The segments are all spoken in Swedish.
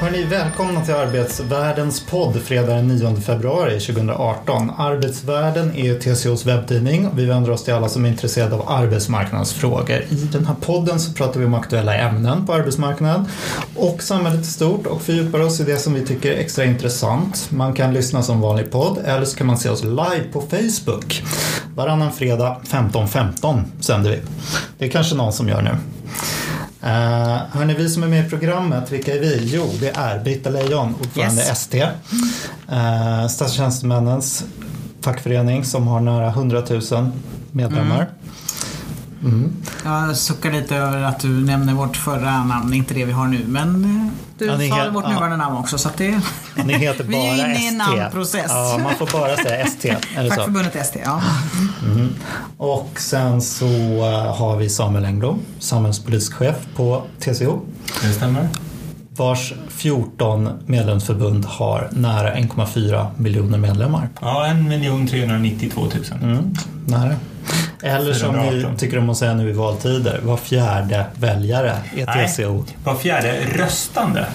Hörni, välkomna till Arbetsvärldens podd fredag den 9 februari 2018. Arbetsvärlden är TCOs webbtidning och vi vänder oss till alla som är intresserade av arbetsmarknadsfrågor. I den här podden så pratar vi om aktuella ämnen på arbetsmarknaden och samhället i stort och fördjupar oss i det som vi tycker är extra intressant. Man kan lyssna som vanlig podd eller så kan man se oss live på Facebook. Varannan fredag 15.15 sänder vi. Det är kanske någon som gör nu. Uh, hörni, vi som är med i programmet, vilka är vi? Jo, det är Britta Lejon, ordförande Yes. ST. Uh, statstjänstemännens fackförening som har nära 100 000 medlemmar. Mm. Jag suckar lite över att du nämner vårt förra namn, inte det vi har nu. Men eh, du Ja, sa vårt ja. nuvarande namn också. Så det... Ni heter Vi bara är inne i en ST. namnprocess. Ja, man får bara säga ST. Fackförbundet ST, ja. Och sen så uh, har vi Samuel Engblom, samhällspolitisk chef på TCO. Det stämmer. Vars 14 medlemsförbund har nära 1,4 miljoner medlemmar. Ja, 1 392 000. Mm, nära. Eller som vi 418. tycker om att säga nu i valtider, var fjärde väljare är Nej. TCO. Var fjärde röstande.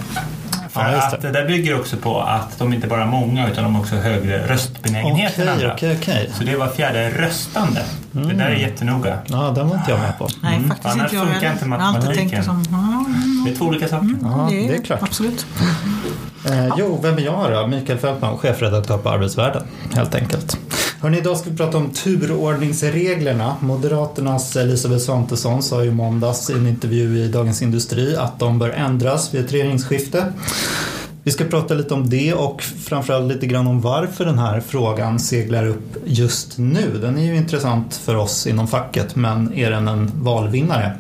För Ja, att det. det där bygger också på att de inte bara är många utan de har också högre röstbenägenhet än Okej, andra. okej, okej. Så det var fjärde röstande. Det där är jättenoga. Ja, den var inte jag med på. Nej, Mm. faktiskt Annars inte jag funkar inte matematiken. som... Ja, Det är två olika saker. Ja, det, är, det är klart. Absolut. Eh, jo, vem är jag då? Mikael Fältman, chefredaktör på Arbetsvärlden, helt enkelt. Hörrni, idag ska vi prata om turordningsreglerna. Moderaternas Elisabeth Svantesson sa i måndags i en intervju i Dagens Industri att de bör ändras vid ett regeringsskifte. Vi ska prata lite om det och framförallt lite grann om varför den här frågan seglar upp just nu. Den är ju intressant för oss inom facket, men är den en valvinnare?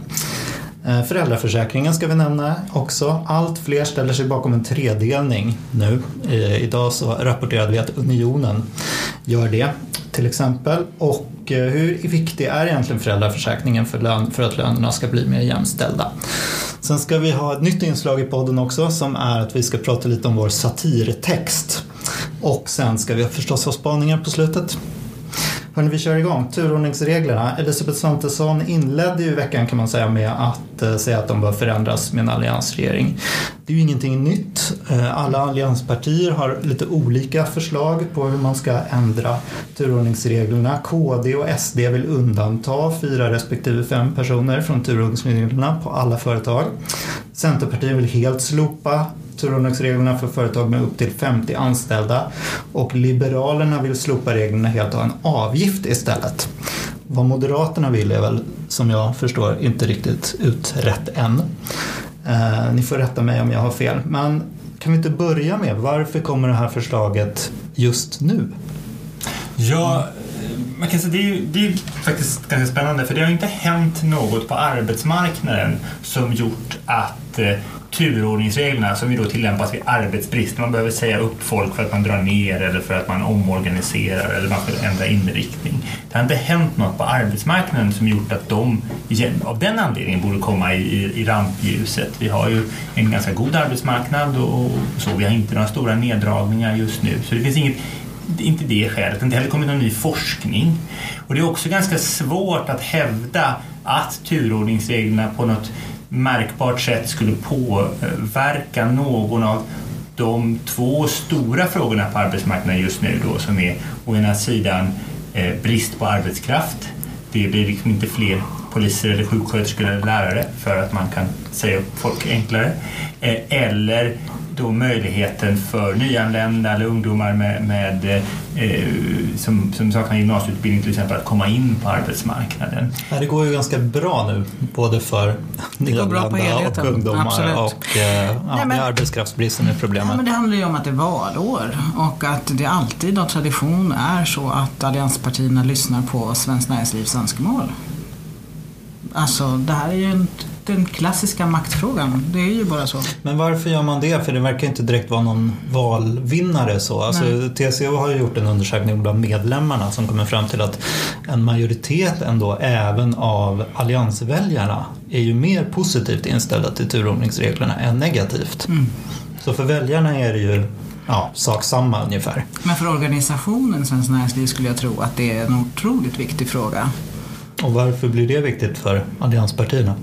Eh, föräldraförsäkringen ska vi nämna också. Allt fler ställer sig bakom en tredelning nu. Eh, idag så rapporterade vi att Unionen gör det till exempel. Och eh, hur viktig är egentligen föräldraförsäkringen för, lön, för att lönerna ska bli mer jämställda? Sen ska vi ha ett nytt inslag i podden också som är att vi ska prata lite om vår satirtext. Och sen ska vi förstås ha spaningar på slutet. Hörni, vi kör igång. Turordningsreglerna. Elisabeth Svantesson inledde ju veckan kan man säga med att eh, säga att de bör förändras med en alliansregering. Det är ju ingenting nytt. Eh, alla allianspartier har lite olika förslag på hur man ska ändra turordningsreglerna. KD och SD vill undanta fyra respektive fem personer från turordningsreglerna på alla företag. Centerpartiet vill helt slopa turordningsreglerna för företag med upp till 50 anställda och Liberalerna vill slopa reglerna helt och ha en avgift istället. Vad Moderaterna vill är väl, som jag förstår, inte riktigt utrett än. Eh, ni får rätta mig om jag har fel. Men kan vi inte börja med, varför kommer det här förslaget just nu? Ja, man kan säga, det, är ju, det är faktiskt ganska spännande för det har inte hänt något på arbetsmarknaden som gjort att eh, turordningsreglerna som ju då tillämpas vid arbetsbrist, man behöver säga upp folk för att man drar ner eller för att man omorganiserar eller man får ändra inriktning. Det har inte hänt något på arbetsmarknaden som gjort att de igen, av den anledningen borde komma i, i, i rampljuset. Vi har ju en ganska god arbetsmarknad och så, vi har inte några stora neddragningar just nu så det finns inget inte det skälet, inte heller kommit någon ny forskning. Och det är också ganska svårt att hävda att turordningsreglerna på något märkbart sätt skulle påverka någon av de två stora frågorna på arbetsmarknaden just nu då som är å ena sidan eh, brist på arbetskraft. Det blir liksom inte fler poliser eller sjuksköterskor eller lärare för att man kan säga upp folk enklare. Eh, eller då möjligheten för nyanlända eller ungdomar med, med, eh, som, som saknar gymnasieutbildning till exempel att komma in på arbetsmarknaden. Ja, Det går ju ganska bra nu, både för går bra på nyanlända och ungdomar Absolut. och eh, ja, Nej, arbetskraftsbristen är problemet. Ja, men det handlar ju om att det är valår och att det alltid av tradition är så att allianspartierna lyssnar på Svenskt Näringslivs önskemål. Alltså det här är ju en den klassiska maktfrågan. Det är ju bara så. Men varför gör man det? För det verkar inte direkt vara någon valvinnare så. Alltså, TCO har gjort en undersökning bland medlemmarna som kommer fram till att en majoritet ändå även av alliansväljarna är ju mer positivt inställda till turordningsreglerna än negativt. Så för väljarna är det ju ja, sak samma ungefär. Men för organisationen Svenskt Näringsliv skulle jag tro att det är en otroligt viktig fråga. Och varför blir det viktigt för allianspartierna?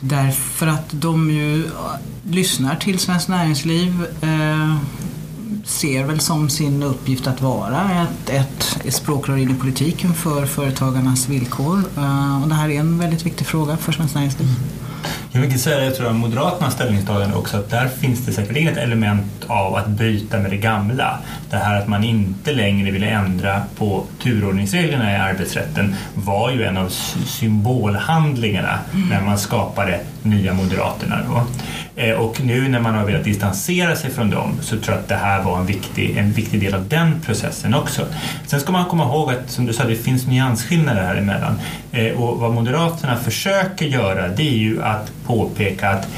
Därför att de ju lyssnar till Svenskt Näringsliv eh, ser väl som sin uppgift att vara ett, ett, ett språkrör in i politiken för företagarnas villkor. Eh, och det här är en väldigt viktig fråga för Svenskt Näringsliv. Mm. Jag vill säga, jag tror att Moderaternas ställningstagande också, att där finns det säkerligen ett element av att bryta med det gamla. Det här att man inte längre ville ändra på turordningsreglerna i arbetsrätten var ju en av symbolhandlingarna när man skapade Nya Moderaterna. Då. Eh, och nu när man har velat distansera sig från dem så tror jag att det här var en viktig, en viktig del av den processen också. Sen ska man komma ihåg att, som du sa, det finns nyansskillnader här emellan. Eh, och vad Moderaterna försöker göra det är ju att påpeka att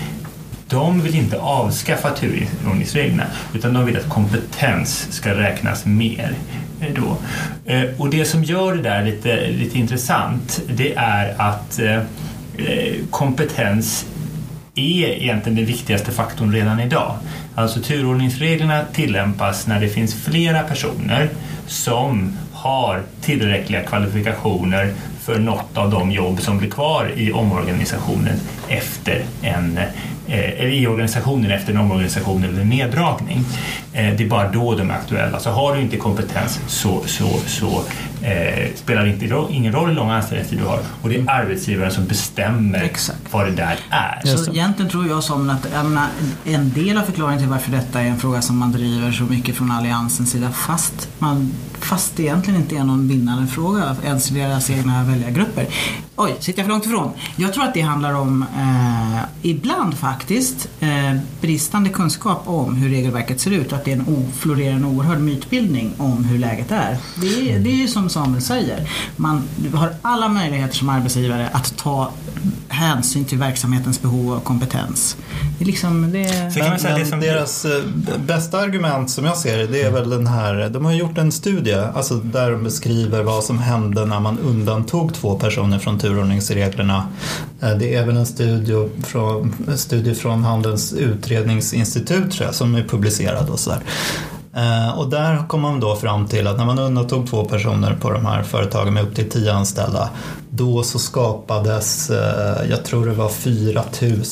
de vill inte avskaffa turordningsreglerna utan de vill att kompetens ska räknas mer. Eh, då. Och det som gör det där lite, lite intressant det är att kompetens är egentligen den viktigaste faktorn redan idag. Alltså turordningsreglerna tillämpas när det finns flera personer som har tillräckliga kvalifikationer för något av de jobb som blir kvar i omorganisationen efter en eh, eller i organisationen efter en omorganisation eller en neddragning. Eh, det är bara då de är aktuella. Så har du inte kompetens så, så, så eh, spelar inte ro- ingen roll hur lång anställningstid du har och det är arbetsgivaren som bestämmer Exakt. vad det där är. Så det. egentligen tror jag som att jag menar, en del av förklaringen till varför detta är en fråga som man driver så mycket från Alliansens sida fast, man, fast det egentligen inte är någon vinnande fråga ens i deras egna väljargrupper. Oj, sitter jag för långt ifrån? Jag tror att det handlar om, eh, ibland faktiskt, eh, bristande kunskap om hur regelverket ser ut och att det är en o- florerar en oerhörd mytbildning om hur läget är. Det är, det är ju som Samuel säger, man har alla möjligheter som arbetsgivare att ta hänsyn till verksamhetens behov av kompetens. Det är liksom, det... Så kan man Men, säga det men som deras eh, bästa argument som jag ser det, det är väl den här, de har gjort en studie alltså där de beskriver vad som hände när man undantog två personer från turordningsreglerna. Eh, det är väl en studie från, en studie från Handelns utredningsinstitut tror jag, som är publicerad och så där. Eh, och där kom man då fram till att när man undantog två personer på de här företagen med upp till tio anställda då så skapades, eh, jag tror det var 4 000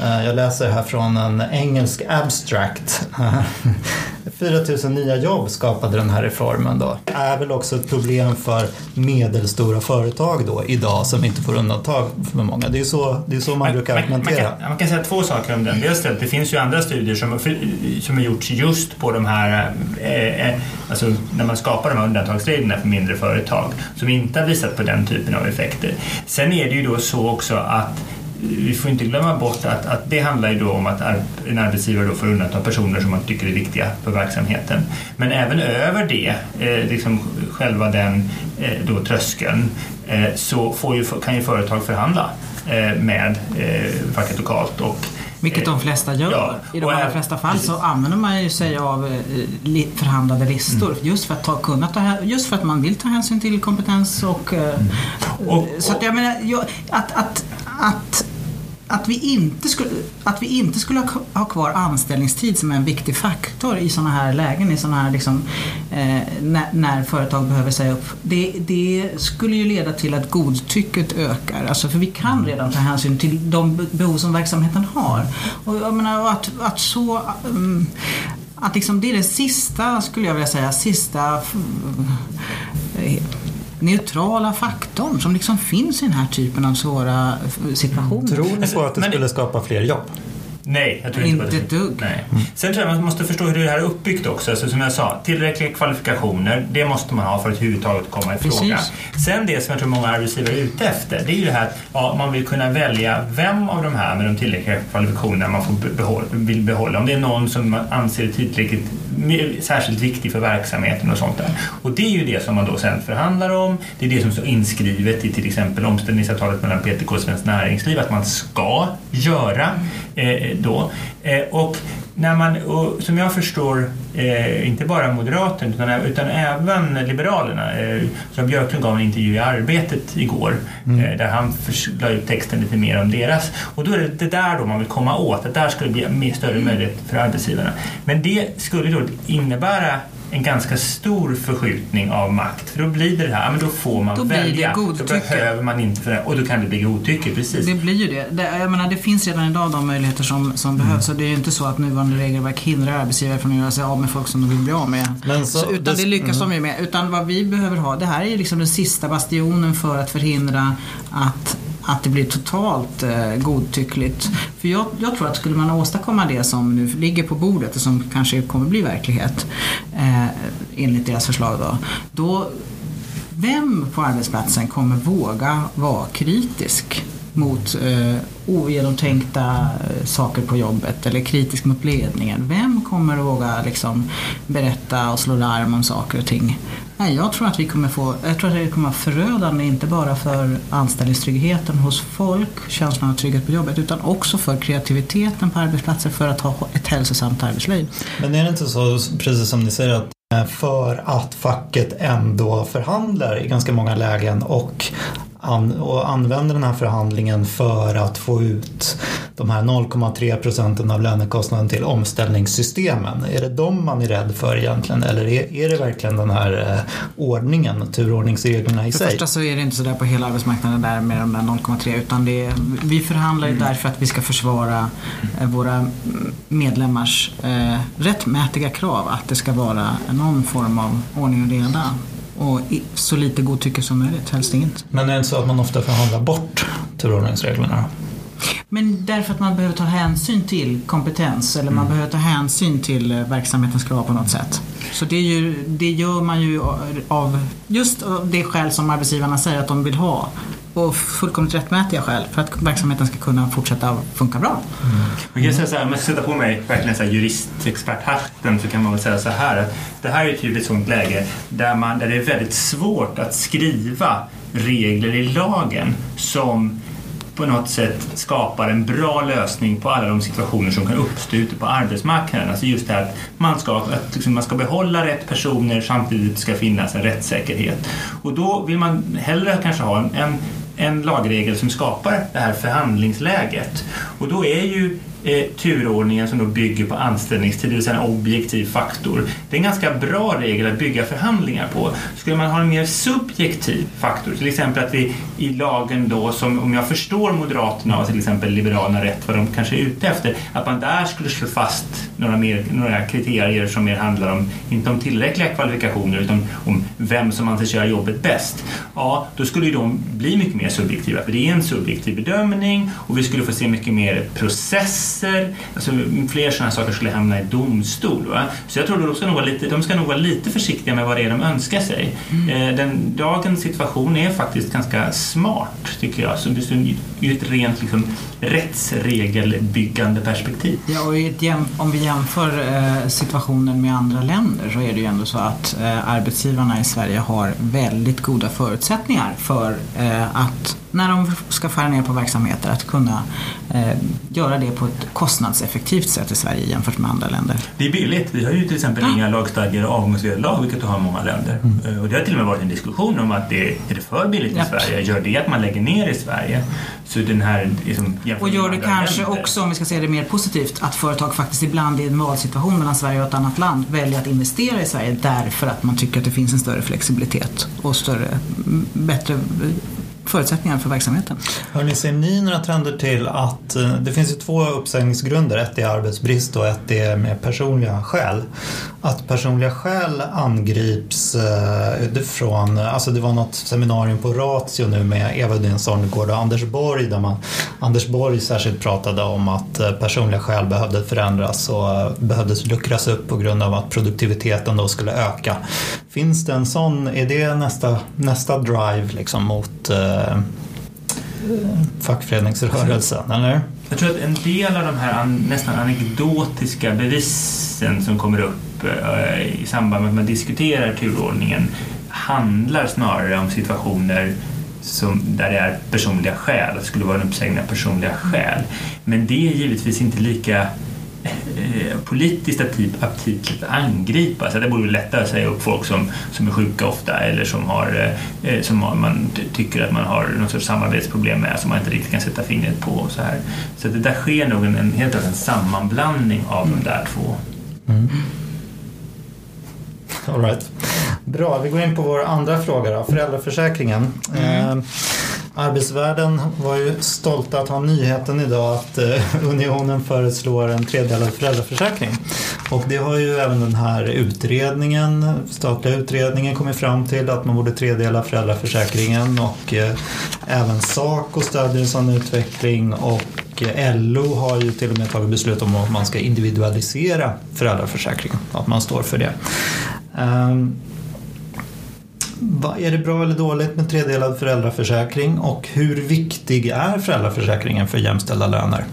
jag läser här från en engelsk abstract. 4 000 nya jobb skapade den här reformen då. Är väl också ett problem för medelstora företag då idag som inte får undantag för många. Det är så, det är så man brukar man, argumentera. kan, man kan säga två saker om den. Dels det, det finns ju andra studier som, som har gjorts just på de här, eh, eh, alltså när man skapar de här undantagsreglerna för mindre företag, som inte har visat på den typen av effekter. Sen är det ju då så också att vi får inte glömma bort att, att det handlar ju om att en arbetsgivare då får undanta personer som man tycker är viktiga för verksamheten. Men även över det, eh, liksom själva den eh, då tröskeln, eh, så får ju, kan ju företag förhandla eh, med eh, facket lokalt och Vilket de flesta gör. Ja, I de och allra flesta fall så använder man ju sig av eh, förhandlade listor just för att ta, kunna ta, just för att man vill ta hänsyn till kompetens och... eh, Och- så att jag menar, jag, att, att, att att vi, inte skulle, att vi inte skulle ha, kvar anställningstid som en viktig faktor i sådana här lägen, i sådana här liksom, eh, när, när företag behöver säga upp. Det, det skulle ju leda till att godtycket ökar. Alltså, för vi kan redan ta hänsyn till de behov som verksamheten har. Och jag menar, att, att så... Um, att liksom det är det sista, skulle jag vilja säga, sista eh, neutrala faktorn som liksom finns i den här typen av svåra eh, situationer. Tror ni på att det skulle skapa fler jobb? Nej, jag tror inte, på Inte det. dugg. Nej. Sen tror jag man måste förstå hur det här är uppbyggt också. Alltså, som jag sa, tillräckliga kvalifikationer, det måste man ha för att överhuvudtaget komma i fråga. Sen det som jag tror många arbetsgivare är ute efter, det är ju det här att ja, man vill kunna välja vem av de här med de tillräckliga kvalifikationerna man får be- behålla, vill behålla. Om det är någon som man anser är tillräckligt särskilt viktig för verksamheten och sånt där. Och det är ju det som man då sen förhandlar om. Det är det som står inskrivet i till exempel omställningsavtalet mellan PTK och Svenskt Näringsliv att man ska göra eh, då. Eh, och när man, och som jag förstår, eh, inte bara Moderaterna utan, utan även Liberalerna. Eh, Jan Björklund gav en intervju i Arbetet igår eh, där han la ut texten lite mer om deras. Och då är det det där då man vill komma åt, att där skulle bli mer större möjlighet för arbetsgivarna. Men det skulle då innebära en ganska stor förskjutning av makt. För då blir det det här, men då får man Då blir det välja. Då behöver man inte för Och då kan det bli godtycke, precis. Det blir ju det. det. Jag menar, det finns redan idag de möjligheter som, som Mm. behövs och det är ju inte så att nuvarande regelverk hindrar arbetsgivare från att göra sig av med folk som de vill bli av med. Men så- så, utan det- det, lyckas de ju med. Utan vad vi behöver ha, det här är ju liksom den sista bastionen för att förhindra att att det blir totalt eh, godtyckligt. För jag, jag tror att skulle man åstadkomma det som nu ligger på bordet och som kanske kommer bli verklighet eh, enligt deras förslag då, då vem på arbetsplatsen kommer våga vara kritisk mot eh, ogenomtänkta eh, saker på jobbet eller kritisk mot ledningen? Vem kommer att våga liksom, berätta och slå larm om saker och ting? Nej, jag tror att vi kommer få, jag tror att det kommer vara förödande inte bara för anställningstryggheten hos folk, känslan av trygghet på jobbet, utan också för kreativiteten på arbetsplatser för att ha ett hälsosamt arbetsliv. Men är det inte så, precis som ni säger, att för att facket ändå förhandlar i ganska många lägen och, an, och använder den här förhandlingen för att få ut de här 0,3 procenten av lönekostnaden till omställningssystemen. Är det dem man är rädd för egentligen eller är, är det verkligen den här eh, ordningen, turordningsreglerna i För det sig? första så är det inte sådär på hela arbetsmarknaden där med de där 0,3 utan det är, vi förhandlar ju därför att vi ska försvara eh, våra medlemmars eh, rättmätiga krav att det ska vara någon form av ordning och reda. Och så lite godtycke som möjligt, helst inget. Men är det inte så att man ofta förhandlar bort turordningsreglerna? Men därför att man behöver ta hänsyn till kompetens eller man behöver ta hänsyn till eh, verksamhetens krav på något sätt. Så det, är ju, det gör man ju av just av det skäl som arbetsgivarna säger att de vill ha. Och fullkomligt rättmätiga skäl för att verksamheten ska kunna fortsätta funka bra. Mm. Man kan säga så här, om jag ska sätta på mig verkligen så här juristexperthatten så kan man väl säga så här att det här är ett tydligt sånt läge där, man, där det är väldigt svårt att skriva regler i lagen som på något sätt skapar en bra lösning på alla de situationer som kan uppstå ute på arbetsmarknaden. Alltså just det här att man ska, att liksom man ska behålla rätt personer samtidigt ska finnas en rättssäkerhet. Och då vill man hellre kanske ha en, en en lagregel som skapar det här förhandlingsläget. Och då är ju eh, turordningen som då bygger på anställningstid, det vill säga en objektiv faktor. Det är en ganska bra regel att bygga förhandlingar på. Skulle man ha en mer subjektiv faktor, till exempel att vi i lagen då, som om jag förstår Moderaterna och till exempel Liberalerna rätt vad de kanske är ute efter, att man där skulle slå fast några, mer, några kriterier som mer handlar om, inte om tillräckliga kvalifikationer utan om vem som anses göra jobbet bäst. Ja, då skulle ju de bli mycket mer subjektiva, för det är en subjektiv bedömning och vi skulle få se mycket mer process processer, alltså fler sådana saker skulle hamna i domstol. Va? Så jag tror de ska, nog vara lite, de ska nog vara lite försiktiga med vad det är de önskar sig. Eh, Den, dagens situation är faktiskt ganska smart, tycker jag, så det är ur ett rent liksom, rättsregelbyggande perspektiv. Ja, och om vi jämför eh, situationen med andra länder så är det ju ändå så att eh, arbetsgivarna i Sverige har väldigt goda förutsättningar för att när de ska skära ner på verksamheter att kunna eh, göra det på ett kostnadseffektivt sätt i Sverige jämfört med andra länder. Det är billigt. Vi har ju till exempel inga lagstadgade avgångsvederlag, vilket du har i många länder. Eh, Och det har till och med varit en diskussion om att det är det för billigt i Japp. Sverige? Gör det att man lägger ner i Sverige? Så den här liksom, Och gör det kanske länder. också, om vi ska säga det mer positivt, att företag faktiskt ibland i en valsituation mellan Sverige och ett annat land väljer att investera i Sverige därför att man tycker att det finns en större flexibilitet och större, bättre förutsättningar för verksamheten. Hörrni, ser ni några trender till att eh, det finns ju två uppsägningsgrunder. Ett är arbetsbrist och ett är med personliga skäl. Att personliga skäl angrips eh, utifrån, alltså det var något seminarium på Ratio nu med Eva Uddén Sonnegård och Anders Borg där man, Anders Borg särskilt pratade om att eh, personliga skäl behövde förändras och behövdes luckras upp på grund av att produktiviteten då skulle öka. Finns det en sån, är det nästa, nästa drive liksom mot eh, fackföreningsrörelsen, eller? Jag tror att en del av de här an, nästan anekdotiska bevisen som kommer upp eh, i samband med att man diskuterar turordningen handlar snarare om situationer som, där det är personliga skäl, att det skulle vara en uppsägning av personliga skäl. Men det är givetvis inte lika politiskt aptit- aptitligt att angripa. Så det borde vara lättare att säga upp folk som, som är sjuka ofta eller som, har, eh, som har, man ty- tycker att man har någon sorts samarbetsproblem med som man inte riktigt kan sätta fingret på. Så här. så det där sker nog en, en helt enkelt en sammanblandning av de där två. All right. Bra, vi går in på vår andra fråga då, föräldraförsäkringen. Eh, arbetsvärlden var ju stolta att ha nyheten idag att eh, Unionen föreslår en tredelad föräldraförsäkring. Och det har ju även den här utredningen, statliga utredningen kommit fram till att man borde tredela föräldraförsäkringen och eh, även Saco stödjer en sån utveckling och eh, LO har ju till och med tagit beslut om att man ska individualisera föräldraförsäkringen, att man står för det. Ehm, vad- är det bra eller dåligt med tredelad föräldraförsäkring och hur viktig är föräldraförsäkringen för jämställda löner?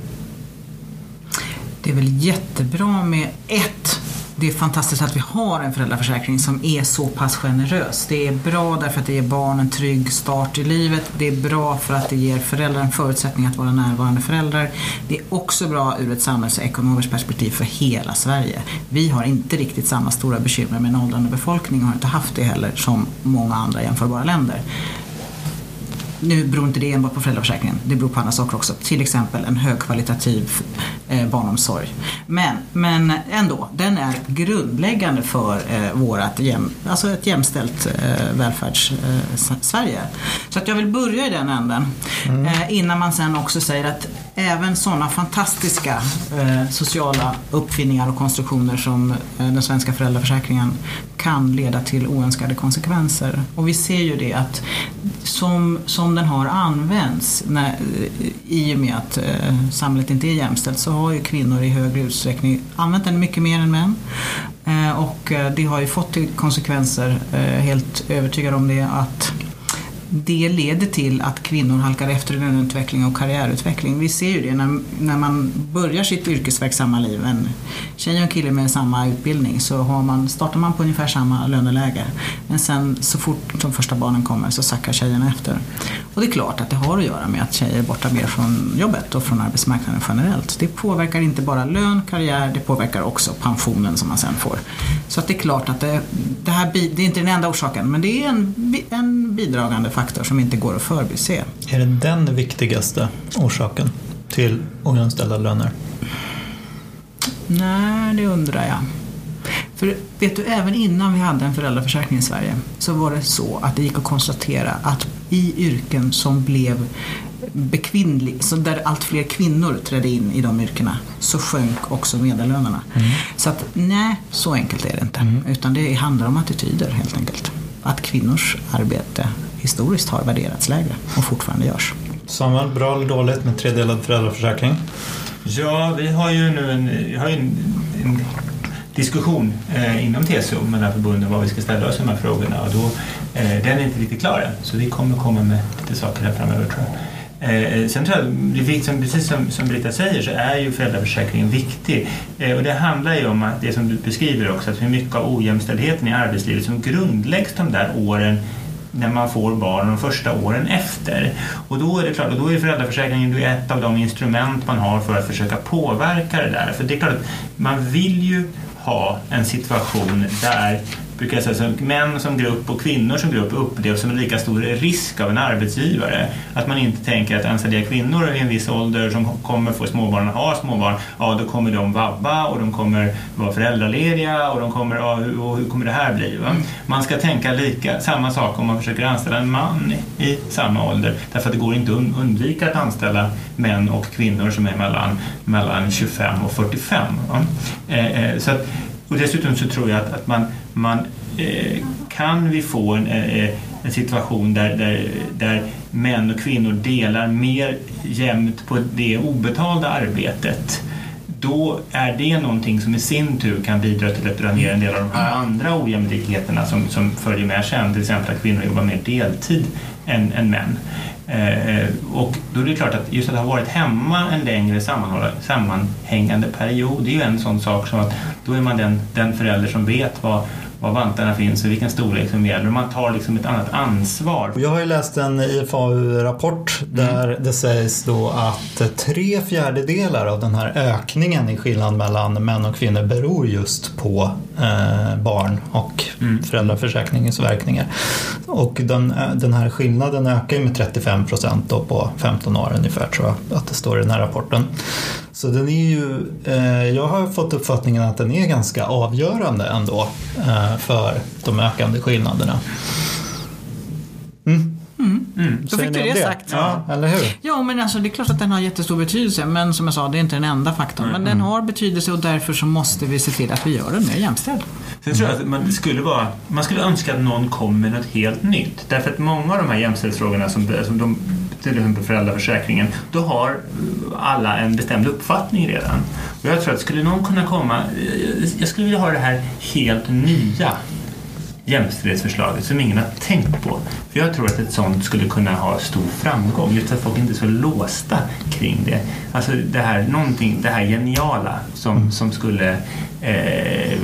Det är väl jättebra med ett det är fantastiskt att vi har en föräldraförsäkring som är så pass generös. Det är bra därför att det ger barn en trygg start i livet. Det är bra för att det ger föräldrar en förutsättning att vara närvarande föräldrar. Det är också bra ur ett samhällsekonomiskt perspektiv för hela Sverige. Vi har inte riktigt samma stora bekymmer med en åldrande befolkning och har inte haft det heller som många andra jämförbara länder. Nu beror inte det enbart på föräldraförsäkringen, det beror på andra saker också. Till exempel en högkvalitativ eh, barnomsorg. Men, men ändå, den är grundläggande för eh, vårat jäm, alltså ett jämställt eh, välfärds-Sverige. Så att jag vill börja i den änden. Eh, innan man sen också säger att även sådana fantastiska eh, sociala uppfinningar och konstruktioner som eh, den svenska föräldraförsäkringen kan leda till oönskade konsekvenser. Och vi ser ju det att som, som den har använts när, i och med att eh, samhället inte är jämställt så har ju kvinnor i högre utsträckning använt den mycket mer än män. Eh, och eh, det har ju fått till konsekvenser, eh, helt övertygad om det, att det leder till att kvinnor halkar efter i löneutveckling och karriärutveckling. Vi ser ju det när, när man börjar sitt yrkesverksamma liv. En tjej och en kille med samma utbildning så har man, startar man på ungefär samma löneläge. Men sen så fort de första barnen kommer så sackar tjejerna efter. Och det är klart att det har att göra med att tjejer är borta mer från jobbet och från arbetsmarknaden generellt. Det påverkar inte bara lön, karriär, det påverkar också pensionen som man sen får. Så att det är klart att det, det här det är inte den enda orsaken men det är en, en bidragande faktor som inte går att förbise. Är det den viktigaste orsaken till ojämställda löner? Nej, det undrar jag. För vet du, även innan vi hade en föräldraförsäkring i Sverige så var det så att det gick att konstatera att i yrken som blev bekvinnlig, så där allt fler kvinnor trädde in i de yrkena så sjönk också medellönerna. Så att nej, så enkelt är det inte. Utan det handlar om attityder helt enkelt. Att kvinnors arbete historiskt har värderats lägre och fortfarande görs. Samuel, bra eller dåligt med tredelad föräldraförsäkring? Ja, vi har ju nu en, har ju en, en diskussion eh, inom TCO mellan förbunden vad vi ska ställa oss i de här frågorna och då, eh, den är inte riktigt klar än så vi kommer komma med lite saker här framöver tror jag. Eh, sen tror jag, precis som, som Britta säger så är ju föräldraförsäkringen viktig eh, och det handlar ju om att det som du beskriver också att är mycket av ojämställdheten i arbetslivet som grundläggs de där åren när man får barn de första åren efter. Och då är det klart, och då är föräldraförsäkringen då är ett av de instrument man har för att försöka påverka det där. För det är klart man vill ju ha en situation där brukar jag säga, som män som grupp och kvinnor som grupp upplevs som en lika stor risk av en arbetsgivare. Att man inte tänker att ensamstående kvinnor i en viss ålder som kommer få småbarn och ha småbarn, ja då kommer de vabba och de kommer vara föräldralediga och de kommer, ja, hur, och hur kommer det här bli? Va? Man ska tänka lika, samma sak om man försöker anställa en man i samma ålder. Därför att det går inte att undvika att anställa män och kvinnor som är mellan, mellan 25 och 45. Va? Eh, eh, så att, och dessutom så tror jag att, att man, man eh, kan vi få en, eh, en situation där, där, där män och kvinnor delar mer jämnt på det obetalda arbetet då är det någonting som i sin tur kan bidra till att dra ner en del av de här andra ojämlikheterna som, som följer med sen, till exempel att kvinnor jobbar mer deltid än, än män. Eh, eh, och då är det klart att just att ha varit hemma en längre sammanhängande period, det är ju en sån sak som att då är man den, den förälder som vet vad, var vantarna finns och vilken storlek som gäller. Man tar liksom ett annat ansvar. Jag har ju läst en IFAU-rapport där mm. det sägs då att tre fjärdedelar av den här ökningen i skillnad mellan män och kvinnor beror just på eh, barn och mm. föräldraförsäkringens verkningar. Och den, den här skillnaden ökar ju med 35 procent på 15 år ungefär tror jag att det står i den här rapporten. Så den är ju, eh, jag har fått uppfattningen att den är ganska avgörande ändå eh, för de ökande skillnaderna. Mm. Mm. Mm. Då fick du det, det, sagt. Ja, eller hur? Ja, men alltså, det är klart att den har jättestor betydelse. Men som jag sa, det är inte den enda faktorn. Men den har betydelse och därför så måste vi se till att vi gör den mer jämställd. Sen tror jag att man skulle, vara, man skulle önska att någon kom med något helt nytt. Därför att många av de här jämställdhetsfrågorna som, som de till exempel föräldraförsäkringen, då har alla en bestämd uppfattning redan. Och jag tror att skulle någon kunna komma, jag skulle vilja ha det här helt nya jämställdhetsförslaget som ingen har tänkt på. För jag tror att ett sånt skulle kunna ha stor framgång, just att folk inte är så låsta kring det. Alltså det här, någonting, det här geniala som, som skulle eh,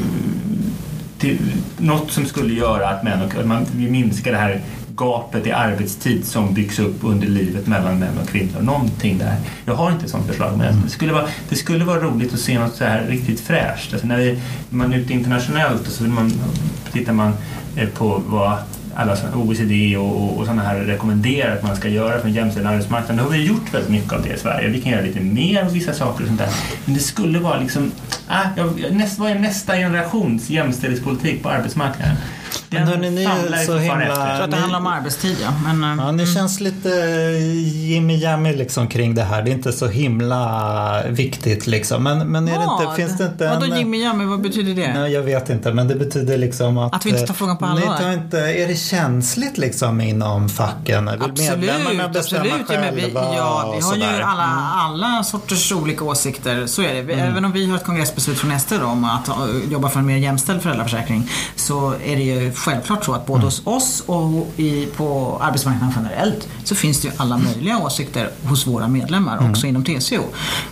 till, något som skulle göra att män och man, vi minskar det här gapet i arbetstid som byggs upp under livet mellan män och kvinnor. Någonting där. Jag har inte sånt förslag men det skulle vara, det skulle vara roligt att se något så här riktigt fräscht. Alltså när, vi, när man är ute internationellt och så man, tittar man eh, på vad alla OECD och, och, och sådana här rekommenderar att man ska göra för en jämställd arbetsmarknad. Nu har vi gjort väldigt mycket av det i Sverige. Vi kan göra lite mer av vissa saker och sånt där. Men det skulle vara liksom, ah, näst, vad är nästa generations jämställdhetspolitik på arbetsmarknaden? Men hörni, ni är så himla... Jag tror att det handlar om arbetstid ja. Men, ja ni mm. känns lite Jimmy liksom kring det här. Det är inte så himla viktigt liksom. Men, men är det inte, finns det inte en... Vadå Jimmy Jammy, vad betyder det? Nej, jag vet inte, men det betyder liksom att... Att vi inte tar frågan på allvar? Ni tar inte, är det känsligt liksom inom facken? Vill absolut, medlemmarna bestämma absolut. själva? Ja, vi, ja, vi har ju alla, mm. alla sorters olika åsikter. Så är det. Mm. Även om vi har ett kongressbeslut från SD om att jobba för en mer jämställd föräldraförsäkring så är det ju självklart så att både hos oss och i, på arbetsmarknaden generellt så finns det ju alla möjliga åsikter hos våra medlemmar, mm. också inom TCO.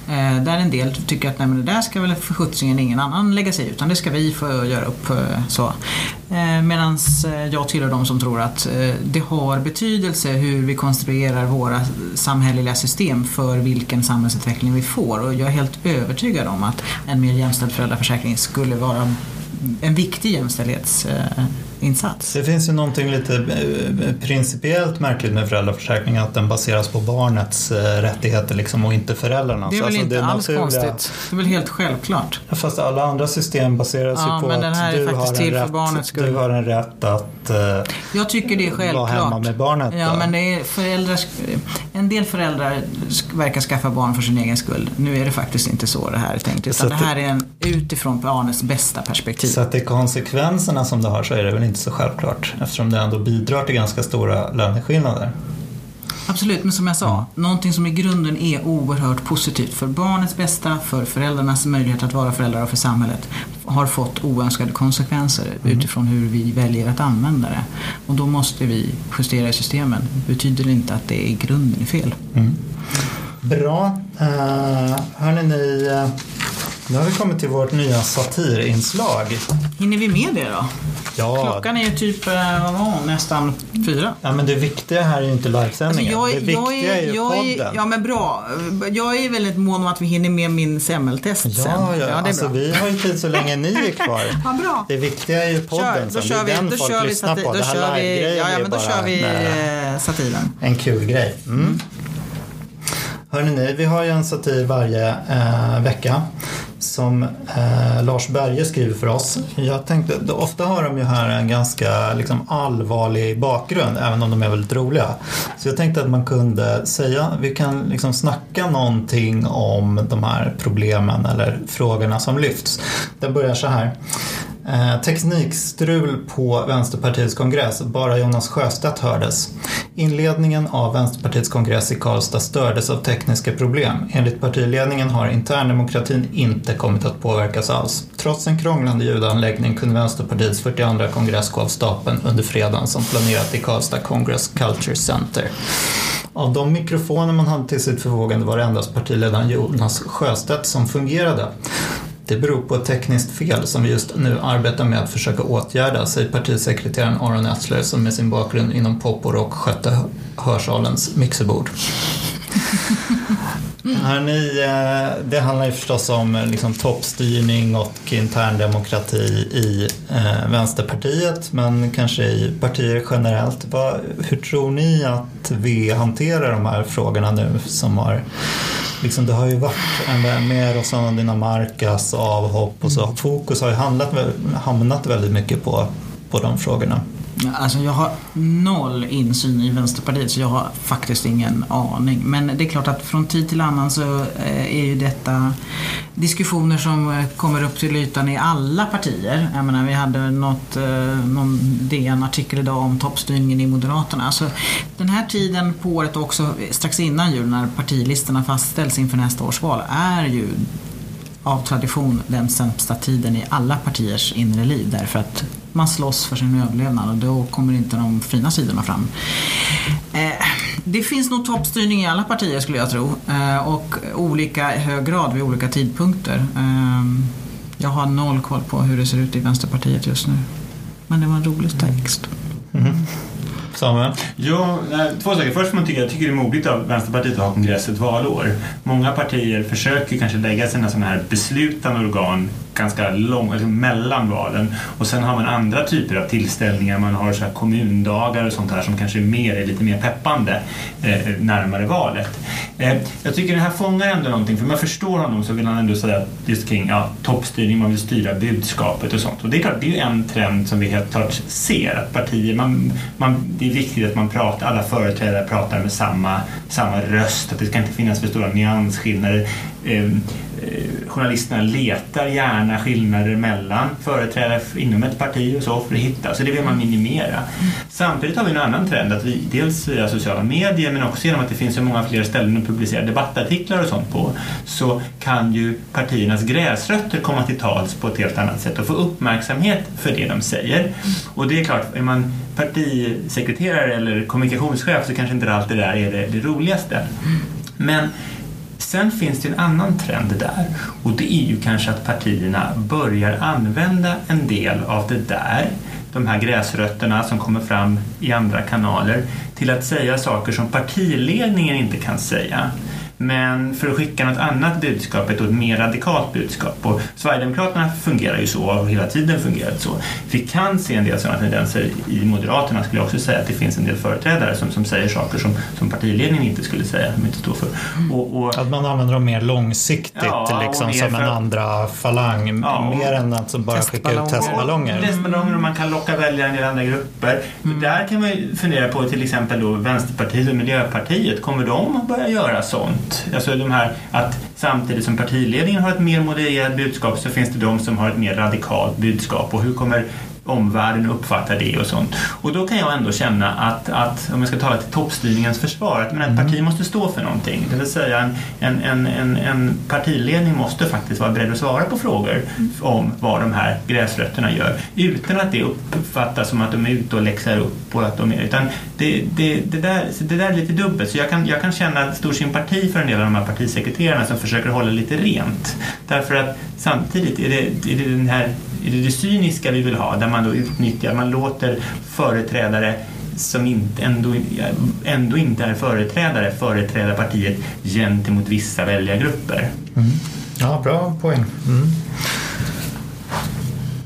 Eh, där en del tycker att nej, men det där ska väl för sjuttsingen ingen annan lägga sig i utan det ska vi få göra upp. Eh, så. Eh, Medan eh, jag tillhör de som tror att eh, det har betydelse hur vi konstruerar våra samhälleliga system för vilken samhällsutveckling vi får. Och jag är helt övertygad om att en mer jämställd föräldraförsäkring skulle vara en viktig jämställdhetsinsats. Det finns ju någonting lite eh, principiellt märkligt med föräldraförsäkringen att den baseras på barnets eh, rättigheter liksom och inte föräldrarnas. Det är väl alltså, inte det alls naturliga... konstigt. Det är väl helt självklart. Fast alla andra system baseras ja, ju på att du har, en rätt, du har en rätt att uh, Jag tycker det är självklart. vara hemma med barnet. Ja, men det är föräldrar, en del föräldrar verkar skaffa barn för sin egen skull. Nu är det faktiskt inte så det här är tänkt. Utan det här är en utifrån barnets bästa perspektiv. Så att det är konsekvenserna som det har så är det väl inte så självklart eftersom det ändå bidrar till ganska stora löneskillnader. Absolut, men som jag sa, mm. någonting som i grunden är oerhört positivt för barnets bästa, för föräldrarnas möjlighet att vara föräldrar och för samhället har fått oönskade konsekvenser mm. utifrån hur vi väljer att använda det. Och då måste vi justera systemen. Det betyder inte att det i grunden är fel. Mm. Bra. Uh, hörni, ni, uh, nu har vi kommit till vårt nya satirinslag. Hinner vi med det då? Ja. Klockan är ju typ eh, vad var, nästan fyra. Ja, men det viktiga här är ju inte livesändningen. Alltså jag, det viktiga jag är, är ju jag podden. Är, ja, men bra. Jag är väldigt mån om att vi hinner med min semmeltest ja, sen. Ja, ja. det är alltså, bra. vi har ju tid så länge ni är kvar. ja, bra. Det viktiga är ju podden kör, då sen. Kör det är den då folk kör vi lyssnar sati- på. Då det här vi, live-grejen ja, ja, är men då bara kör vi eh, satiren. en kul grej. Mm. Hörrni, ni, vi har ju en satir varje eh, vecka som eh, Lars Berge skriver för oss. Jag tänkte, ofta har de ju här en ganska liksom, allvarlig bakgrund även om de är väldigt roliga. Så jag tänkte att man kunde säga, vi kan liksom snacka någonting om de här problemen eller frågorna som lyfts. Den börjar så här. Eh, teknikstrul på Vänsterpartiets kongress. Bara Jonas Sjöstedt hördes. Inledningen av Vänsterpartiets kongress i Karlstad stördes av tekniska problem. Enligt partiledningen har interndemokratin inte kommit att påverkas alls. Trots en krånglande ljudanläggning kunde Vänsterpartiets 42 kongress gå av stapeln under fredagen som planerat i Karlstad Congress Culture Center. Av de mikrofoner man hade till sitt förfogande var det endast partiledaren Jonas Sjöstedt som fungerade. Det beror på ett tekniskt fel som vi just nu arbetar med att försöka åtgärda, säger partisekreteraren Aron Etzler som med sin bakgrund inom pop och rock skötte hörsalens mixerbord. Hörrni, eh, det handlar ju förstås om eh, liksom, toppstyrning och interndemokrati i eh, Vänsterpartiet men kanske i partier generellt. Hur tror ni att vi hanterar de här frågorna nu som har Liksom det har ju varit en, med Rosanna Dinamarcas avhopp och så. Fokus har ju handlat, hamnat väldigt mycket på, på de frågorna. Alltså jag har noll insyn i Vänsterpartiet så jag har faktiskt ingen aning. Men det är klart att från tid till annan så eh, är ju detta diskussioner som eh, kommer upp till ytan i alla partier. Jag menar, vi hade något, eh, någon DN-artikel idag om toppstyrningen i Moderaterna. Alltså, den här tiden på året också strax innan jul när partilistorna fastställs inför nästa års val är ju av tradition den sämsta tiden i alla partiers inre liv därför att man slåss för sin överlevnad och då kommer inte de fina sidorna fram. Eh, det finns nog toppstyrning i alla partier skulle jag tro eh, och olika hög grad vid olika tidpunkter. Eh, jag har noll koll på hur det ser ut i Vänsterpartiet just nu. Men det var en rolig text. Mm. Samuel? Ja, två saker. Först man tycker jag tycker det är modigt av Vänsterpartiet att ha kongress ett valår. Många partier försöker kanske lägga sina sådana här beslutande organ ganska lång, alltså mellan valen. Och sen har man andra typer av tillställningar. Man har så här kommundagar och sånt här som kanske mer är lite mer peppande eh, närmare valet. Eh, jag tycker det här fångar ändå någonting, för man förstår honom så vill han ändå säga just kring ja, toppstyrning, man vill styra budskapet och sånt. Och det är klart, det är ju en trend som vi helt klart ser, att partier, man, man, det är viktigt att man pratar, alla företrädare pratar med samma, samma röst, att det ska inte finnas för stora nyansskillnader. Eh, journalisterna letar gärna skillnader mellan företrädare inom ett parti och så för att hitta, så det vill man minimera. Samtidigt har vi en annan trend att vi dels via sociala medier men också genom att det finns så många fler ställen att publicera debattartiklar och sånt på så kan ju partiernas gräsrötter komma till tals på ett helt annat sätt och få uppmärksamhet för det de säger. Och det är klart, är man partisekreterare eller kommunikationschef så kanske inte allt det där är det, det roligaste. Men Sen finns det en annan trend där och det är ju kanske att partierna börjar använda en del av det där, de här gräsrötterna som kommer fram i andra kanaler, till att säga saker som partiledningen inte kan säga. Men för att skicka något annat budskap, ett mer radikalt budskap. Och Sverigedemokraterna fungerar ju så och har hela tiden fungerat så. Vi kan se en del sådana tendenser i Moderaterna skulle jag också säga att det finns en del företrädare som, som säger saker som, som partiledningen inte skulle säga, som inte står för. Och, och, att man använder dem mer långsiktigt ja, liksom, som en andra falang, ja, mer än att bara skicka ut testballonger. Testballonger och man kan locka väljare i andra grupper. Mm. Där kan man ju fundera på till exempel då Vänsterpartiet och Miljöpartiet, kommer de att börja göra sånt? Alltså de här att samtidigt som partiledningen har ett mer modererat budskap så finns det de som har ett mer radikalt budskap. Och hur kommer omvärlden uppfattar det och sånt. Och då kan jag ändå känna att, att om jag ska tala till toppstyrningens försvar, att men ett parti mm. måste stå för någonting. Det vill säga en, en, en, en partiledning måste faktiskt vara beredd att svara på frågor mm. om vad de här gräsrötterna gör utan att det uppfattas som att de är ute och läxar upp och att de är, utan det, det, det, där, det där är lite dubbelt. Så jag kan, jag kan känna stor sympati för en del av de här partisekreterarna som försöker hålla lite rent. Därför att samtidigt är det, är det den här är det det cyniska vi vill ha, där man då utnyttjar, man låter företrädare som inte, ändå, ändå inte är företrädare företräda partiet gentemot vissa väljargrupper. Mm. Ja, bra poäng. Mm.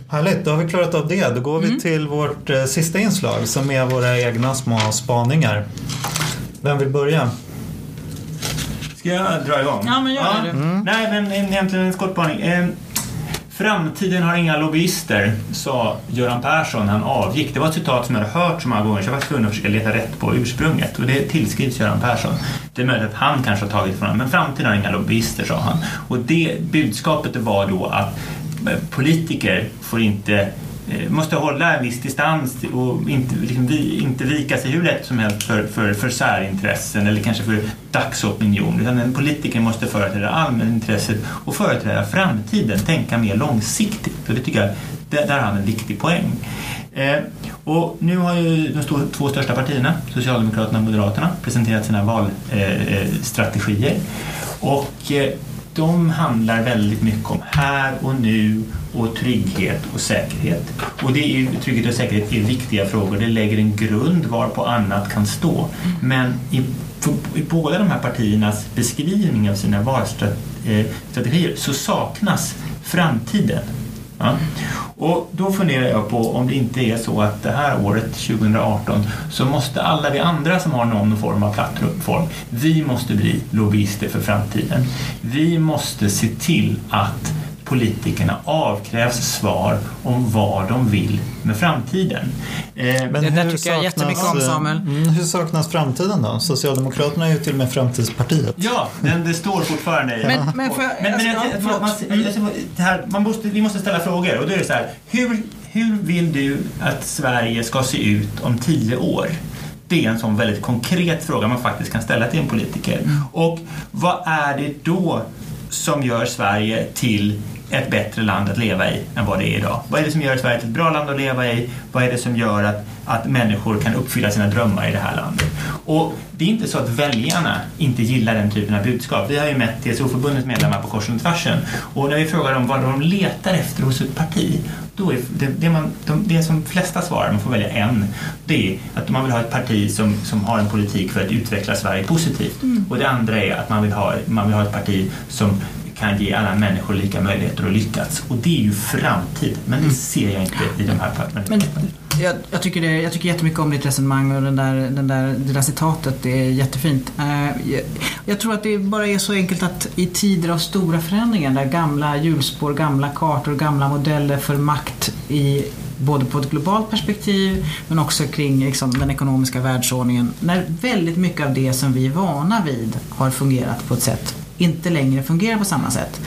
Härligt, då har vi klarat av det. Då går vi mm. till vårt eh, sista inslag som är våra egna små spaningar. Vem vill börja? Ska jag dra igång? Ja, men gör ja. det. Mm. Nej, men egentligen en kort spaning. Eh, Framtiden har inga lobbyister, sa Göran Persson när han avgick. Det var ett citat som jag hade hört så många gånger så jag var tvungen att försöka leta rätt på ursprunget. Och det tillskrivs Göran Persson. Det är möjligt att han kanske har tagit från honom, men framtiden har inga lobbyister, sa han. Och det budskapet var då att eh, politiker får inte Eh, måste hålla en viss distans och inte, liksom, vi, inte vika sig hur lätt som helst för, för, för särintressen eller kanske för dagsopinion. Utan en politiker måste företräda allmänintresset och företräda framtiden, tänka mer långsiktigt. Och det tycker jag, där, där har han en viktig poäng. Eh, och nu har ju de stor, två största partierna, Socialdemokraterna och Moderaterna, presenterat sina valstrategier. Eh, eh och eh, de handlar väldigt mycket om här och nu och trygghet och säkerhet. Och det är, trygghet och säkerhet är viktiga frågor. Det lägger en grund varpå annat kan stå. Men i, i båda de här partiernas beskrivning av sina valstrategier eh, så saknas framtiden. Ja. Och då funderar jag på om det inte är så att det här året, 2018, så måste alla vi andra som har någon form av plattform, vi måste bli lobbyister för framtiden. Vi måste se till att politikerna avkrävs svar om vad de vill med framtiden. Eh, Men det där tycker jag jättemycket om Samuel. Mm, hur saknas framtiden då? Socialdemokraterna är ju till och med framtidspartiet. Ja, den, det står fortfarande i... Men, men, för, men, men jag, jag, man, det här, man måste, vi måste ställa frågor och då är det så här, hur, hur vill du att Sverige ska se ut om tio år? Det är en sån väldigt konkret fråga man faktiskt kan ställa till en politiker. Mm. Och vad är det då som gör Sverige till ett bättre land att leva i än vad det är idag? Vad är det som gör Sverige till ett bra land att leva i? Vad är det som gör att, att människor kan uppfylla sina drömmar i det här landet? Och det är inte så att väljarna inte gillar den typen av budskap. Vi har ju mätt TCO-förbundets medlemmar på korsen och tvärsen och när vi frågar dem vad de letar efter hos ett parti då är det, det, man, de, det som flesta svarar, man får välja en, det är att man vill ha ett parti som, som har en politik för att utveckla Sverige positivt. Mm. Och det andra är att man vill ha, man vill ha ett parti som kan ge alla människor lika möjligheter att lyckas. Och det är ju framtid, men det mm. ser jag inte i de här men, jag, jag, tycker det, jag tycker jättemycket om ditt resonemang och den där, den där, det där citatet. Det är jättefint. Uh, jag, jag, tror att det bara är så enkelt att i tider av stora förändringar där gamla hjulspår, gamla kartor, gamla modeller för makt i både på ett globalt perspektiv men också kring liksom, den ekonomiska världsordningen. När väldigt mycket av det som vi är vana vid har fungerat på ett sätt inte längre fungerar på samma sätt.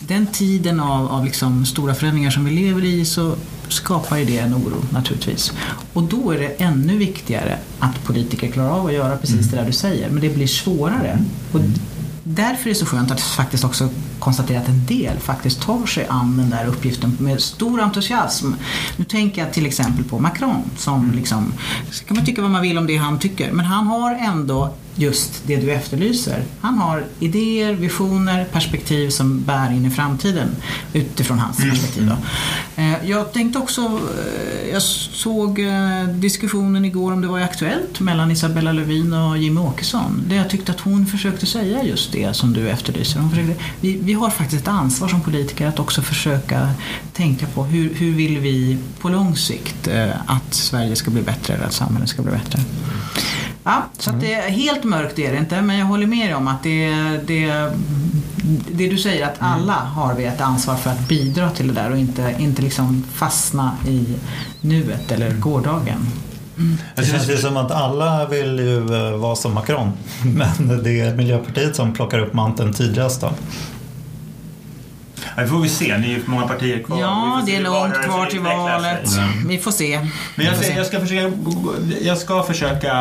Den tiden av, av liksom stora förändringar som vi lever i så skapar ju det en oro naturligtvis. Och då är det ännu viktigare att politiker klarar av att göra precis mm. det där du säger. Men det blir svårare. Och därför är det så skönt att faktiskt också konstatera att en del faktiskt tar sig an den där uppgiften med stor entusiasm. Nu tänker jag till exempel på Macron som liksom, så kan man tycka vad man vill om det han tycker, men han har ändå just det du efterlyser. Han har idéer, visioner, perspektiv som bär in i framtiden utifrån hans mm. perspektiv. Då. Eh, jag tänkte också, eh, jag såg eh, diskussionen igår om det var Aktuellt mellan Isabella Lövin och Jimmie Åkesson. Där jag tyckte att hon försökte säga just det som du efterlyser. Hon försökte, vi, vi har faktiskt ett ansvar som politiker att också försöka tänka på hur, hur vill vi på lång sikt att Sverige ska bli bättre eller att samhället ska bli bättre. Ja, så att det är helt mörkt är det inte, men jag håller med dig om att det, det, det du säger att alla har vi ett ansvar för att bidra till det där och inte, inte liksom fastna i nuet eller gårdagen. Mm. Det känns ju som att alla vill ju eh, vara som Macron, men det är Miljöpartiet som plockar upp manteln tydligast då. Det får vi se. Ni är många partier kvar. Ja, det är långt kvar till valet. Mm. Vi får se. Men jag, jag, ska försöka... Jag ska försöka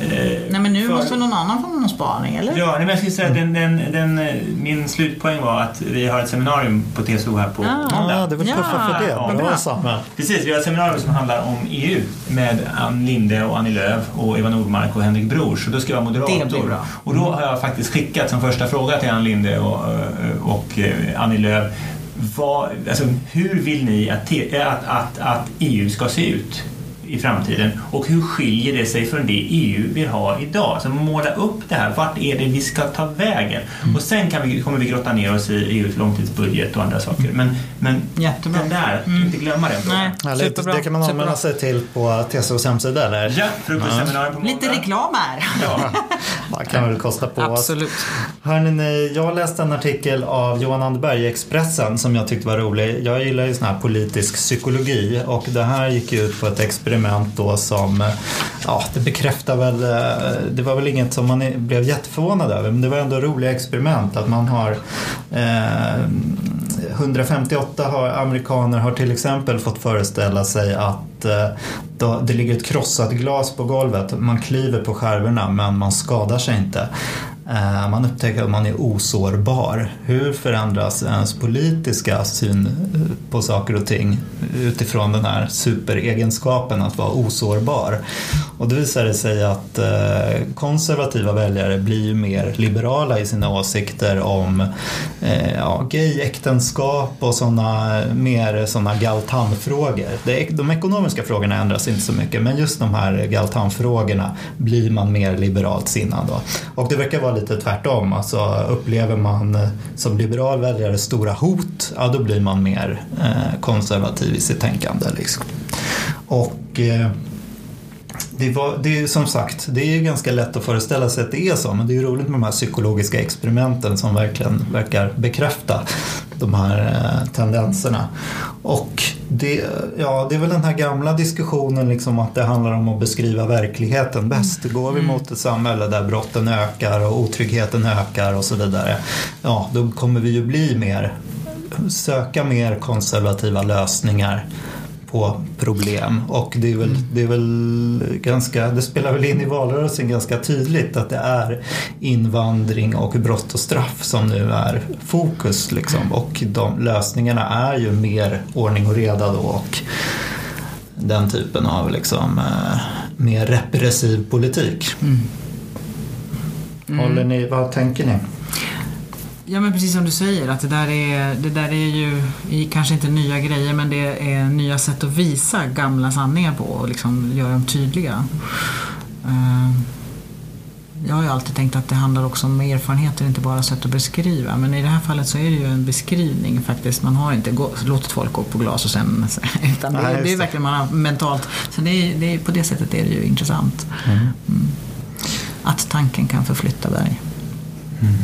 eh, nej, men nu för... måste någon annan få någon spaning, eller? Ja, men jag skulle säga att den, den, den, min slutpoäng var att vi har ett seminarium på TSO här på ah. måndag. Ja, det var puffa för det. Ja, bra, Samuel. Precis, vi har ett seminarium som handlar om EU med Ann Linde och Annie Lööf och Eva Nordmark och Henrik Brors. Och då ska jag vara moderator. Det bra. Och då har jag faktiskt skickat som första fråga till Ann Linde och, och eh, Annie Lööf vad, alltså, hur vill ni att, att, att, att EU ska se ut? I framtiden och hur skiljer det sig från det EU vill ha idag? Så måla upp det här, vart är det vi ska ta vägen? Mm. Och sen kan vi, kommer vi grotta ner oss i EUs långtidsbudget och andra saker. Men, men Jättebra. den där, mm. inte glömma den Nej, Härligt. Det kan man anmäla sig till på TCOs hemsida eller? Ja, frukostseminarium på måndag. Lite reklam här. Ja, man kan väl kosta på Absolut. Hörrni, jag läste en artikel av Johan Anderberg i Expressen som jag tyckte var rolig. Jag gillar ju sån här politisk psykologi och det här gick ut på ett experiment experiment då som, ja det bekräftar väl, eh, det var väl inget som man blev jätteförvånad över men det var ändå roliga experiment att man har eh, 158 har, amerikaner har till exempel fått föreställa sig att eh, då, det ligger ett krossat glas på golvet. Man kliver på skärvorna men man skadar sig inte. Eh, man upptäcker att man är osårbar. Hur förändras ens politiska syn eh, på saker och ting utifrån den här superegenskapen att vara osårbar? Och då visar det sig att eh, konservativa väljare blir ju mer liberala i sina åsikter om ja, gayäktenskap och såna, mer sådana galtanfrågor. De ekonomiska frågorna ändras inte så mycket men just de här galtanfrågorna blir man mer liberalt sinnad. Då. Och det verkar vara lite tvärtom. Alltså, upplever man eh, som liberal väljare stora hot, ja då blir man mer eh, konservativ i sitt tänkande. Liksom. Och eh, det, var, det är som sagt, det är ganska lätt att föreställa sig att det är så men det är roligt med de här psykologiska experimenten som verkligen verkar bekräfta de här eh, tendenserna. Och det, ja, det är väl den här gamla diskussionen liksom att det handlar om att beskriva verkligheten bäst. Går vi mot ett samhälle där brotten ökar och otryggheten ökar och så vidare, ja då kommer vi ju bli mer, söka mer konservativa lösningar på problem och det är väl, det är väl ganska, det spelar väl in i valrörelsen ganska tydligt att det är invandring och brott och straff som nu är fokus liksom och de lösningarna är ju mer ordning och reda då och den typen av liksom eh, mer repressiv politik. Mm. Mm. Håller ni, vad tänker ni? Ja men precis som du säger att det där är, det där är ju kanske inte nya grejer men det är nya sätt att visa gamla sanningar på och liksom göra dem tydliga. Eh, jag har ju alltid tänkt att det handlar också om erfarenheter, inte bara sätt att beskriva. Men i det här fallet så är det ju en beskrivning faktiskt. Man har inte låtit folk gå på glas och sen... Utan det, Nej, det är verkligen man har mentalt... Så det är, det är, på det sättet är det ju intressant. Mm. Mm. Att tanken kan förflytta berg. Mm.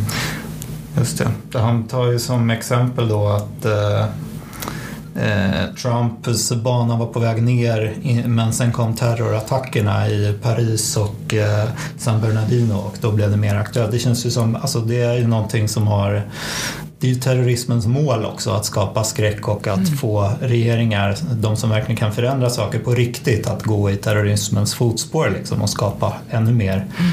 Just det. Han tar ju som exempel då att eh, eh, Trumps bana var på väg ner men sen kom terrorattackerna i Paris och eh, San Bernardino och då blev det mer aktuellt. Det känns ju som, alltså det är ju någonting som har det är ju terrorismens mål också att skapa skräck och att mm. få regeringar, de som verkligen kan förändra saker på riktigt, att gå i terrorismens fotspår liksom och skapa ännu mer mm.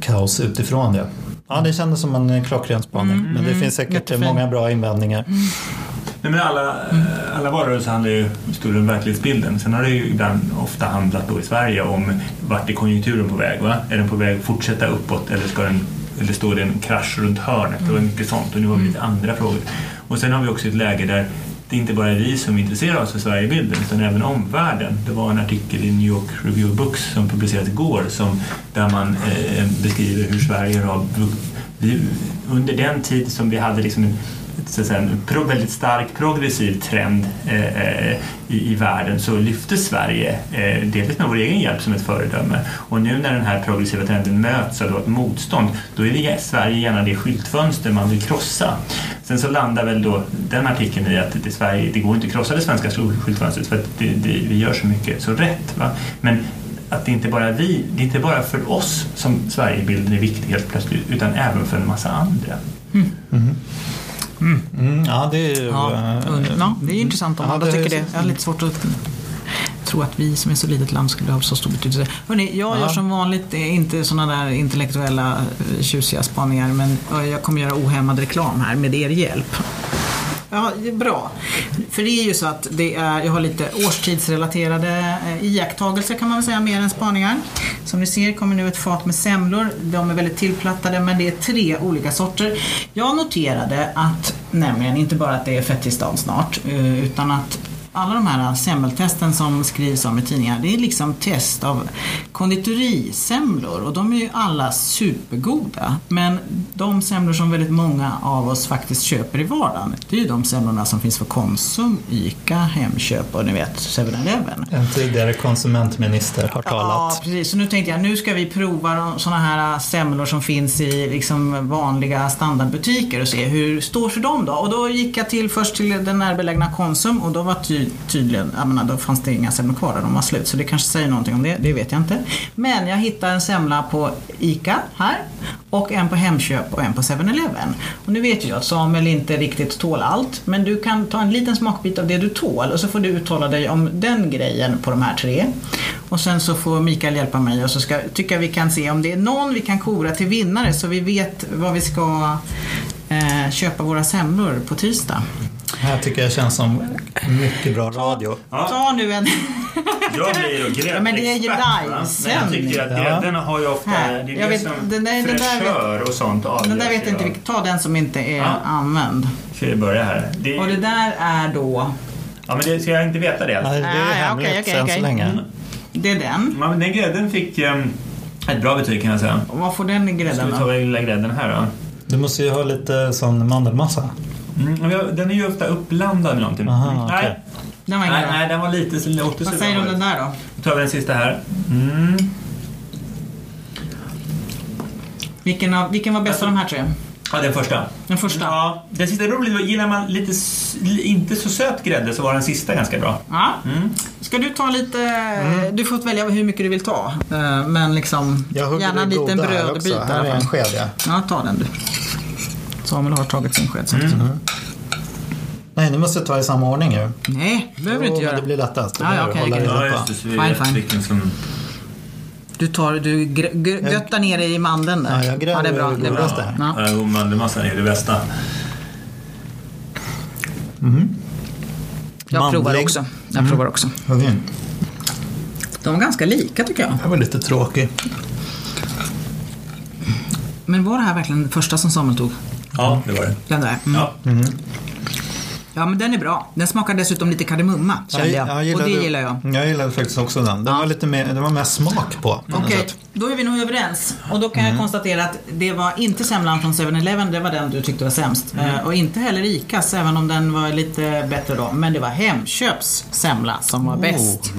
kaos utifrån det. Ja, det kändes som en klockren spaning. Mm, men det mm, finns säkert jättefin. många bra invändningar. Mm. Nej, men alla, alla valrörelser handlar ju större om verklighetsbilden. Sen har det ju ibland ofta handlat då i Sverige om vart är konjunkturen på väg? Va? Är den på väg att fortsätta uppåt eller, ska den, eller står det en krasch runt hörnet? Det var mycket sånt och nu har vi lite andra frågor. Och sen har vi också ett läge där det är inte bara vi som intresserar oss för Sverigebilden utan även omvärlden. Det var en artikel i New York Review of Books som publicerades igår som, där man eh, beskriver hur Sverige har... Vi, under den tid som vi hade liksom en så att säga, en pro, väldigt stark progressiv trend eh, eh, i, i, världen så lyfte Sverige, eh, delvis med vår egen hjälp, som ett föredöme. Och nu när den här progressiva trenden möts av ett motstånd, då är det Sverige gärna det skyltfönster man vill krossa. Sen så landar väl då den artikeln i att det, Sverige, det går inte att krossa det svenska skyltfönstret för att det, det, vi gör så mycket så rätt. Va? Men att det inte bara vi, det är inte bara för oss som Sverigebilden är viktig helt plötsligt, utan även för en massa andra. Mm. Mm. Mm. Mm, ja, det är, ja, äh, ja, det är intressant om ja, alla tycker det. Jag har lite svårt att tro att vi som är så litet land skulle ha så stor betydelse. Hörrni, jag ja. gör som vanligt inte sådana där intellektuella eh, tjusiga spaningar men jag kommer göra ohämmad reklam här med er hjälp. Ja, bra. För det är ju så att det är, jag har lite årstidsrelaterade eh, iakttagelser kan man väl säga, mer än spaningar. Som ni ser kommer nu ett fat med semlor. De är väldigt tillplattade men det är tre olika sorter. Jag noterade att, nämligen inte bara att det är fettisdagen snart, eh, utan att alla de här semmeltesten som skrivs om i tidningar, det är liksom test av konditorisemlor och de är ju alla supergoda. Men de semlor som väldigt många av oss faktiskt köper i vardagen, det är ju de semlorna som finns för Konsum, ICA, Hemköp och ni vet 7-Eleven. En tidigare konsumentminister har talat. Ja, precis. Så nu tänkte jag, nu ska vi prova sådana här semlor som finns i liksom vanliga standardbutiker och se hur står sig de då? Och då gick jag till först till den närbelägna Konsum och då var tydligen ty, tydligen, jag menar, då fanns det inga semlor kvar där, de var slut. Så det kanske säger någonting om det, det vet jag inte. Men jag hittade en semla på ICA här och en på Hemköp och en på 7-Eleven. Och nu vet ju jag att Samuel inte riktigt tål allt, men du kan ta en liten smakbit av det du tål och så får du uttala dig om den grejen på de här tre. Och sen så får Mikael hjälpa mig och så ska, tycker jag vi kan se om det är någon vi kan kora till vinnare så vi vet vad vi ska eh, köpa våra semlor på tisdag. Det här tycker jag känns som mycket bra radio. Ta nu en... Jag blir då gräddexpert. Ja, men det är ju. Men jag tycker att Ja. grädden har ju ofta... Här. Det är Jag det vet- som den där- fräschör och sånt avgörs Den där vet ju jag inte, vilken- ta den som inte är Ja. använd. Ska vi börja här? Det, Och det där är då, Ja, men det ska jag inte veta det. Nej, det är Ah, ja, hemligt okej, okej, än okej. så länge. Mm. det är den. Ja, men den grädden fick um, ett bra betyg kan jag säga. Och vad får den i Ska grädden vi ta då? den lilla grädden här då? Du måste ju ha lite sån mandelmassa. Mm, den är ju ofta uppblandad med någonting. Aha, Mm, okej. Nej, Den var nej, bra. nej, den var lite så låter Vad säger du om den där då? Då tar vi den sista här. Mm. Vilken, av, vilken var bäst av de här tre? Ja, den första. Den första? Ja, den sista beror lite. Gillar man lite inte så söt grädde så var den sista ganska bra. Ja. Mm. Ska du ta lite, du får välja hur mycket du vill ta. Eh, Men liksom, Jag hugger gärna en liten goda här brödbit också. Här är en sked ja. Ja, ta den du. Samuel har tagit sin sked. att- Nej, ni måste ta i samma ordning ju. Nej, det behöver du inte göra. Det blir lättast. Det Ja, ja, okej. det Ja, just det. Fine, fine. som... Du, tar, du gr- gr- göttar ner dig i mandeln där. Ja, jag gräver det är bra. det Det är bra. Ja. Ja, jo, mandelmassan är det bästa. Jag provar Mandlig. också. Jag provar också. Okej. De var ganska lika tycker jag. Det var lite tråkig. Men var det här verkligen det första som Samuel tog? Ja, det var det. Den där? Mm. Ja. Ja, men den är bra. Den smakar dessutom lite kardemumma, kände jag. och det gillar jag. Jag gillade faktiskt också den. Den Ja. var lite mer, det var mer smak på. på Okej, sätt. då är vi nog överens. Och då kan jag konstatera att det var inte semlan från 7-Eleven, det var den du tyckte var sämst. Eh, Och inte heller Icas, även om den var lite bättre då. Men det var Hemköps semla som var bäst.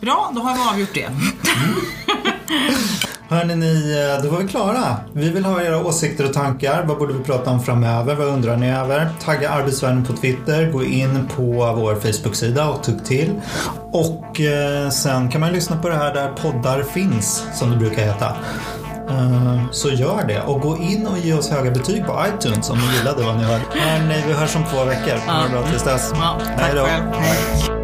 Bra, då har vi avgjort det. Hörni, ni, eh, då var vi klara. Vi vill ha era åsikter och tankar. Vad borde vi prata om framöver? Vad undrar ni över? Tagga Arbetsvärlden på Twitter. Gå in på vår Facebook-sida och tugg till. Och eh, sen kan man lyssna på det här där poddar finns, som det brukar heta. Eh, så gör det. Och gå in och ge oss höga betyg på iTunes om ni gillade vad ni hörde. Hörni, vi hörs om två veckor. Ha det bra tills dess. Ja, tack Hej då. själv. Hej.